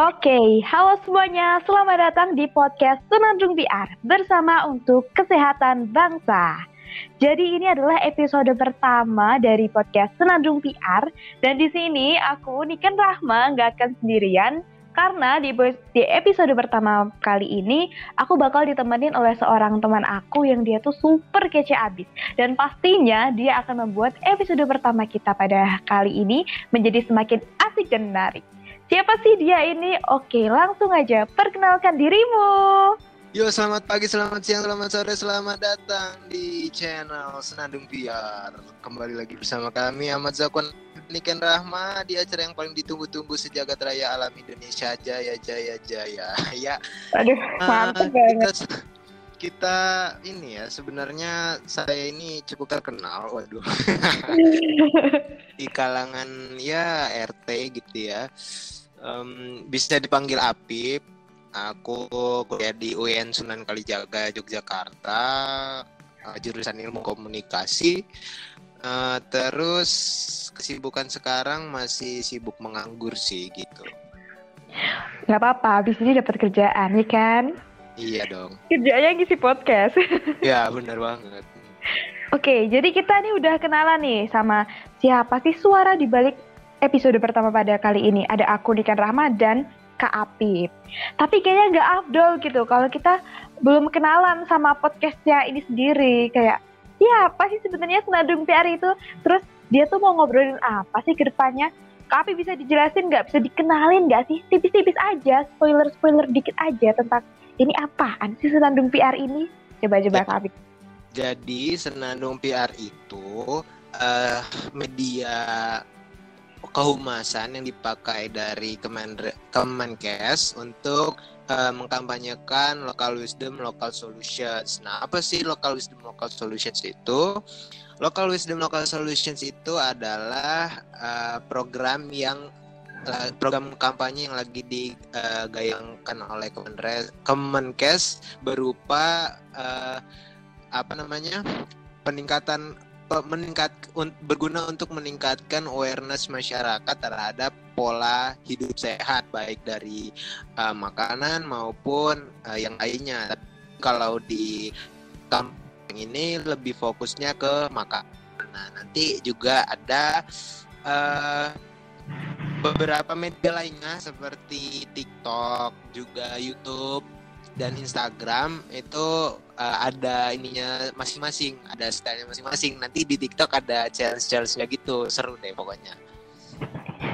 Oke, halo semuanya. Selamat datang di podcast Senandung PR bersama untuk kesehatan bangsa. Jadi ini adalah episode pertama dari podcast Senandung PR dan di sini aku Niken Rahma nggak akan sendirian karena di, di episode pertama kali ini aku bakal ditemenin oleh seorang teman aku yang dia tuh super kece abis dan pastinya dia akan membuat episode pertama kita pada kali ini menjadi semakin asik dan menarik. Siapa sih dia ini? Oke, langsung aja perkenalkan dirimu. Yo, selamat pagi, selamat siang, selamat sore, selamat datang di channel Senandung Biar. Kembali lagi bersama kami Ahmad Zakwan Niken Rahma di acara yang paling ditunggu-tunggu sejagat raya alam Indonesia Jaya Jaya Jaya. ya. Aduh, mantap uh, banget. Kita, kita ini ya sebenarnya saya ini cukup terkenal, waduh. di kalangan ya RT gitu ya um, bisa dipanggil Apip. Aku kuliah di UIN Sunan Kalijaga Yogyakarta, uh, jurusan ilmu komunikasi. Uh, terus kesibukan sekarang masih sibuk menganggur sih gitu. Gak apa-apa, abis ini dapat kerjaan, ya kan? Iya dong. Kerjanya ngisi podcast. ya, benar banget. Oke, jadi kita nih udah kenalan nih sama siapa sih suara di balik episode pertama pada kali ini. Ada aku Nikan Rahma dan Kak Apip. Tapi kayaknya nggak afdol gitu kalau kita belum kenalan sama podcastnya ini sendiri. Kayak, ya apa sih sebenarnya Senadung PR itu? Terus dia tuh mau ngobrolin apa sih ke depannya? Kak Apip bisa dijelasin nggak? Bisa dikenalin nggak sih? Tipis-tipis aja, spoiler-spoiler dikit aja tentang ini apaan sih Senandung PR ini? Coba-coba Kak Apip. Jadi Senandung PR itu uh, media kehumasan yang dipakai dari Kemenkes untuk uh, mengkampanyekan local wisdom, local solutions. Nah, apa sih local wisdom, local solutions itu? Local wisdom, local solutions itu adalah uh, program yang uh, program kampanye yang lagi digayangkan oleh Kemenkes berupa uh, apa namanya peningkatan meningkat berguna untuk meningkatkan awareness masyarakat terhadap pola hidup sehat baik dari uh, makanan maupun uh, yang lainnya. Tapi kalau di kampung ini lebih fokusnya ke makan. Nah, nanti juga ada uh, beberapa media lainnya seperti TikTok, juga YouTube dan Instagram itu uh, ada ininya masing-masing, ada stylenya masing-masing. Nanti di TikTok ada challenge-challenge-nya gitu, seru deh pokoknya.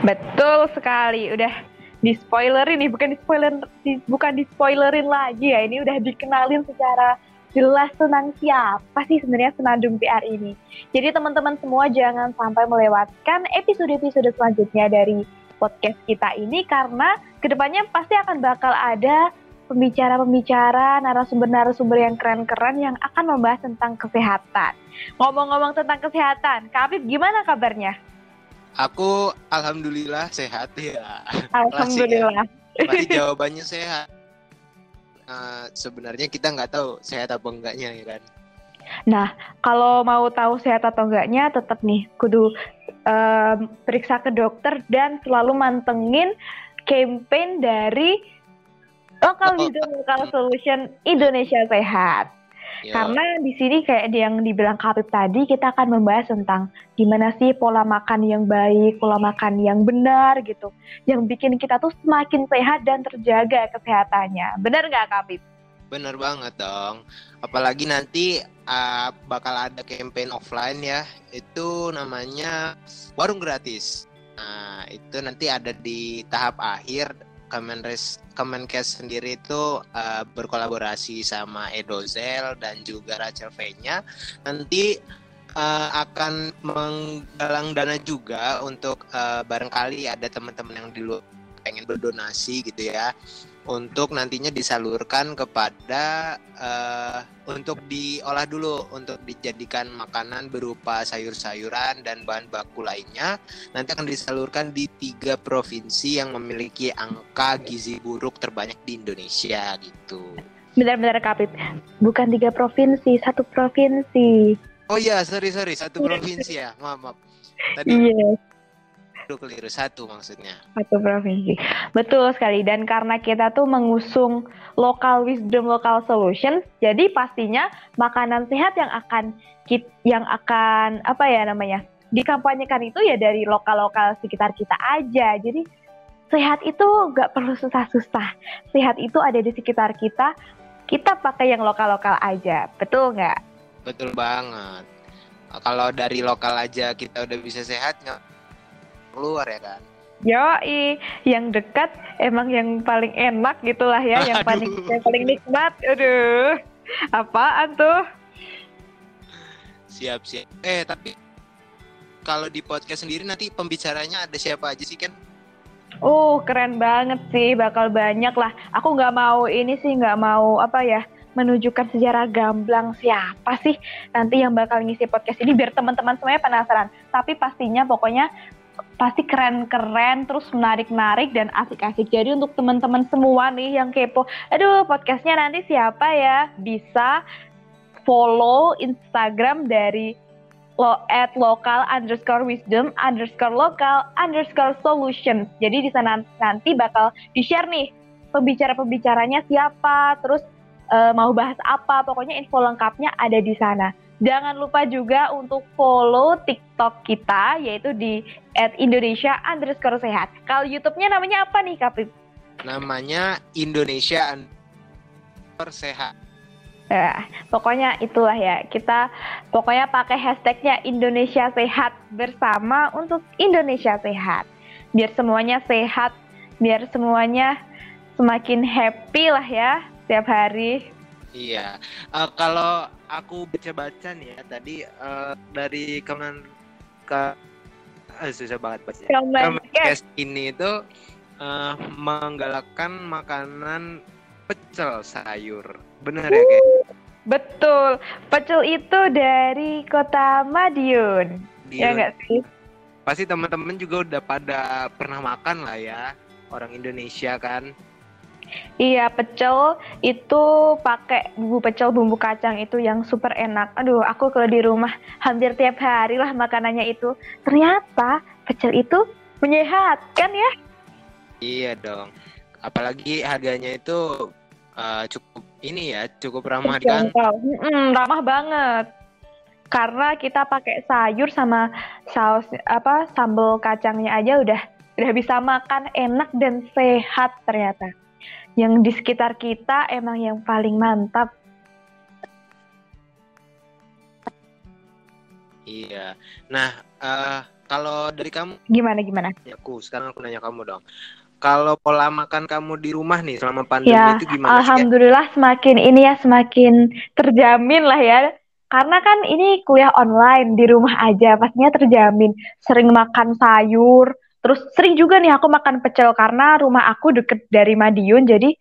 Betul sekali, udah di spoilerin nih, bukan di spoiler, di, bukan di spoilerin lagi ya. Ini udah dikenalin secara jelas tentang siapa sih sebenarnya Senandung PR ini. Jadi teman-teman semua jangan sampai melewatkan episode-episode selanjutnya dari podcast kita ini karena ke depannya pasti akan bakal ada pembicara-pembicara, narasumber-narasumber yang keren-keren yang akan membahas tentang kesehatan. Ngomong-ngomong tentang kesehatan, Kak Afif gimana kabarnya? Aku alhamdulillah sehat ya. Alhamdulillah. Masih jawabannya sehat. Uh, sebenarnya kita nggak tahu sehat apa enggaknya ya kan. Nah, kalau mau tahu sehat atau enggaknya, tetap nih kudu um, periksa ke dokter dan selalu mantengin campaign dari Lokal Wisdom Lokal Solution Indonesia Sehat. Yo. Karena di sini kayak yang dibilang Kapip tadi, kita akan membahas tentang gimana sih pola makan yang baik, pola makan yang benar gitu. Yang bikin kita tuh semakin sehat dan terjaga kesehatannya. Benar nggak Kapip? Bener banget dong. Apalagi nanti uh, bakal ada campaign offline ya. Itu namanya warung gratis. Nah, itu nanti ada di tahap akhir Kemenres Kemenkes sendiri itu uh, berkolaborasi sama Edozel dan juga Rachel V-nya. Nanti uh, akan menggalang dana juga untuk uh, barangkali ada teman-teman yang di luar pengen berdonasi gitu ya untuk nantinya disalurkan kepada uh, untuk diolah dulu untuk dijadikan makanan berupa sayur-sayuran dan bahan baku lainnya nanti akan disalurkan di tiga provinsi yang memiliki angka gizi buruk terbanyak di Indonesia gitu. Benar-benar kapit, bukan tiga provinsi, satu provinsi. Oh iya, sorry sorry, satu provinsi ya, maaf maaf. Tadi. Iya. keliru satu maksudnya. Satu provinsi. Betul sekali. Dan karena kita tuh mengusung local wisdom, local solutions, jadi pastinya makanan sehat yang akan yang akan apa ya namanya dikampanyekan itu ya dari lokal-lokal sekitar kita aja. Jadi sehat itu nggak perlu susah-susah. Sehat itu ada di sekitar kita. Kita pakai yang lokal-lokal aja. Betul nggak? Betul banget. Kalau dari lokal aja kita udah bisa sehat, nggak keluar ya kan? Yo, yang dekat emang yang paling enak gitulah ya, yang paling yang paling nikmat. Aduh, apaan tuh? Siap siap. Eh tapi kalau di podcast sendiri nanti pembicaranya ada siapa aja sih kan? Oh keren banget sih, bakal banyak lah. Aku nggak mau ini sih nggak mau apa ya menunjukkan sejarah gamblang siapa sih nanti yang bakal ngisi podcast ini biar teman-teman semuanya penasaran. Tapi pastinya pokoknya pasti keren-keren terus menarik-narik dan asik-asik. Jadi untuk teman-teman semua nih yang kepo, aduh podcastnya nanti siapa ya? Bisa follow Instagram dari lo at lokal underscore wisdom underscore lokal underscore solutions. Jadi di sana nanti bakal di share nih pembicara-pembicaranya siapa, terus uh, mau bahas apa, pokoknya info lengkapnya ada di sana. Jangan lupa juga untuk follow TikTok kita yaitu di at Indonesia underscore sehat. Kalau YouTube-nya namanya apa nih Kapip? Namanya Indonesia underscore sehat. Ya, pokoknya itulah ya. Kita pokoknya pakai hashtagnya Indonesia Sehat bersama untuk Indonesia Sehat. Biar semuanya sehat, biar semuanya semakin happy lah ya setiap hari. Iya, uh, kalau aku baca-baca nih ya tadi uh, dari kemen ke uh, susah banget baca. Kemenkes ini itu uh, menggalakkan makanan pecel sayur, benar ya kayak? Betul, pecel itu dari kota Madiun, Diun. ya nggak sih? Pasti teman-teman juga udah pada pernah makan lah ya, orang Indonesia kan. Iya, pecel itu pakai bumbu pecel bumbu kacang itu yang super enak. Aduh, aku kalau di rumah hampir tiap hari lah makanannya itu. Ternyata pecel itu menyehatkan ya. Iya dong. Apalagi harganya itu uh, cukup ini ya, cukup ramah di kantong. Hmm, ramah banget. Karena kita pakai sayur sama saus apa sambal kacangnya aja udah udah bisa makan enak dan sehat ternyata yang di sekitar kita emang yang paling mantap. Iya. Nah, uh, kalau dari kamu gimana gimana? Aku sekarang aku nanya kamu dong. Kalau pola makan kamu di rumah nih selama pandemi ya, itu gimana? Alhamdulillah sih, semakin ini ya semakin terjamin lah ya. Karena kan ini kuliah online di rumah aja, pastinya terjamin. Sering makan sayur, Terus sering juga nih aku makan pecel karena rumah aku deket dari Madiun jadi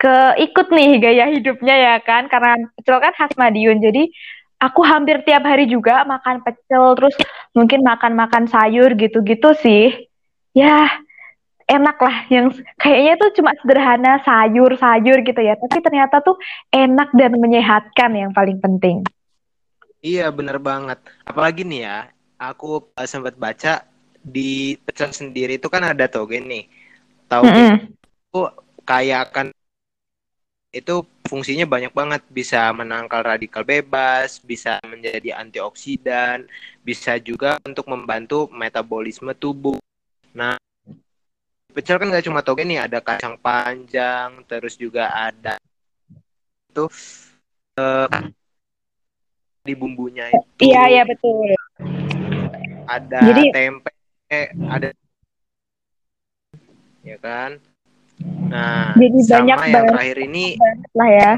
ke ikut nih gaya hidupnya ya kan? Karena pecel kan khas Madiun jadi aku hampir tiap hari juga makan pecel terus mungkin makan-makan sayur gitu-gitu sih. Ya enak lah yang kayaknya tuh cuma sederhana sayur-sayur gitu ya tapi ternyata tuh enak dan menyehatkan yang paling penting. Iya bener banget. Apalagi nih ya aku uh, sempat baca di pecel sendiri itu kan ada toge nih. Tahu mm -hmm. itu kayak akan itu fungsinya banyak banget bisa menangkal radikal bebas, bisa menjadi antioksidan, bisa juga untuk membantu metabolisme tubuh. Nah, pecel kan nggak cuma toge nih, ada kacang panjang, terus juga ada itu uh, di bumbunya itu. Iya, iya betul. Ada Jadi, tempe eh ada ya kan? Nah Jadi sama banyak yang terakhir ini lah ya.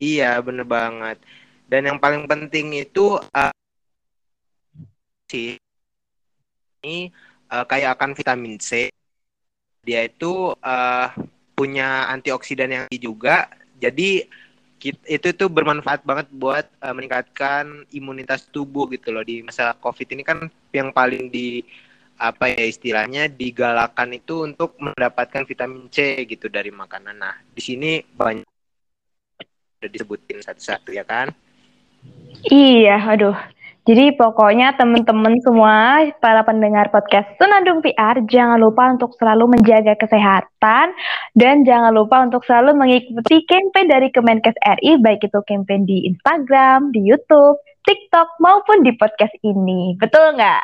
Iya bener banget. Dan yang paling penting itu uh, sih ini uh, kayak akan vitamin C. Dia itu uh, punya antioksidan yang juga. Jadi itu tuh bermanfaat banget buat uh, meningkatkan imunitas tubuh gitu loh di masa covid ini kan yang paling di apa ya istilahnya digalakan itu untuk mendapatkan vitamin C gitu dari makanan. Nah di sini banyak udah disebutin satu-satu ya kan? Iya, aduh Jadi pokoknya teman-teman semua, para pendengar podcast Senandung PR, jangan lupa untuk selalu menjaga kesehatan dan jangan lupa untuk selalu mengikuti campaign dari Kemenkes RI, baik itu campaign di Instagram, di YouTube, TikTok, maupun di podcast ini. Betul nggak?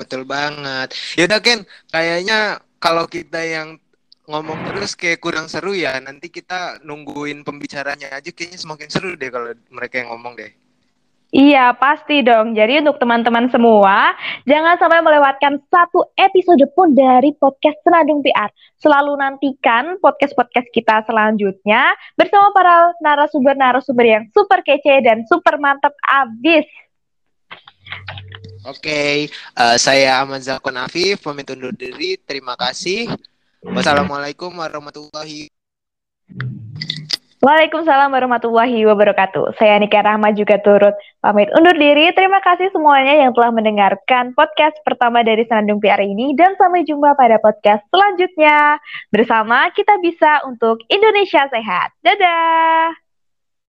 Betul banget. Yaudah Ken, kayaknya kalau kita yang ngomong terus kayak kurang seru ya. Nanti kita nungguin pembicaranya aja kayaknya semakin seru deh kalau mereka yang ngomong deh. Iya, pasti dong. Jadi untuk teman-teman semua, jangan sampai melewatkan satu episode pun dari podcast Senadung PR. Selalu nantikan podcast-podcast kita selanjutnya bersama para narasumber-narasumber yang super kece dan super mantap abis. Oke, okay, uh, eh, saya Ahmad Zakon Afif, pamit undur diri. Terima kasih. Wassalamualaikum warahmatullahi wabarakatuh. Waalaikumsalam warahmatullahi wabarakatuh. Saya Nika Rahma juga turut pamit undur diri. Terima kasih semuanya yang telah mendengarkan podcast pertama dari Senandung PR ini dan sampai jumpa pada podcast selanjutnya. Bersama kita bisa untuk Indonesia sehat. Dadah.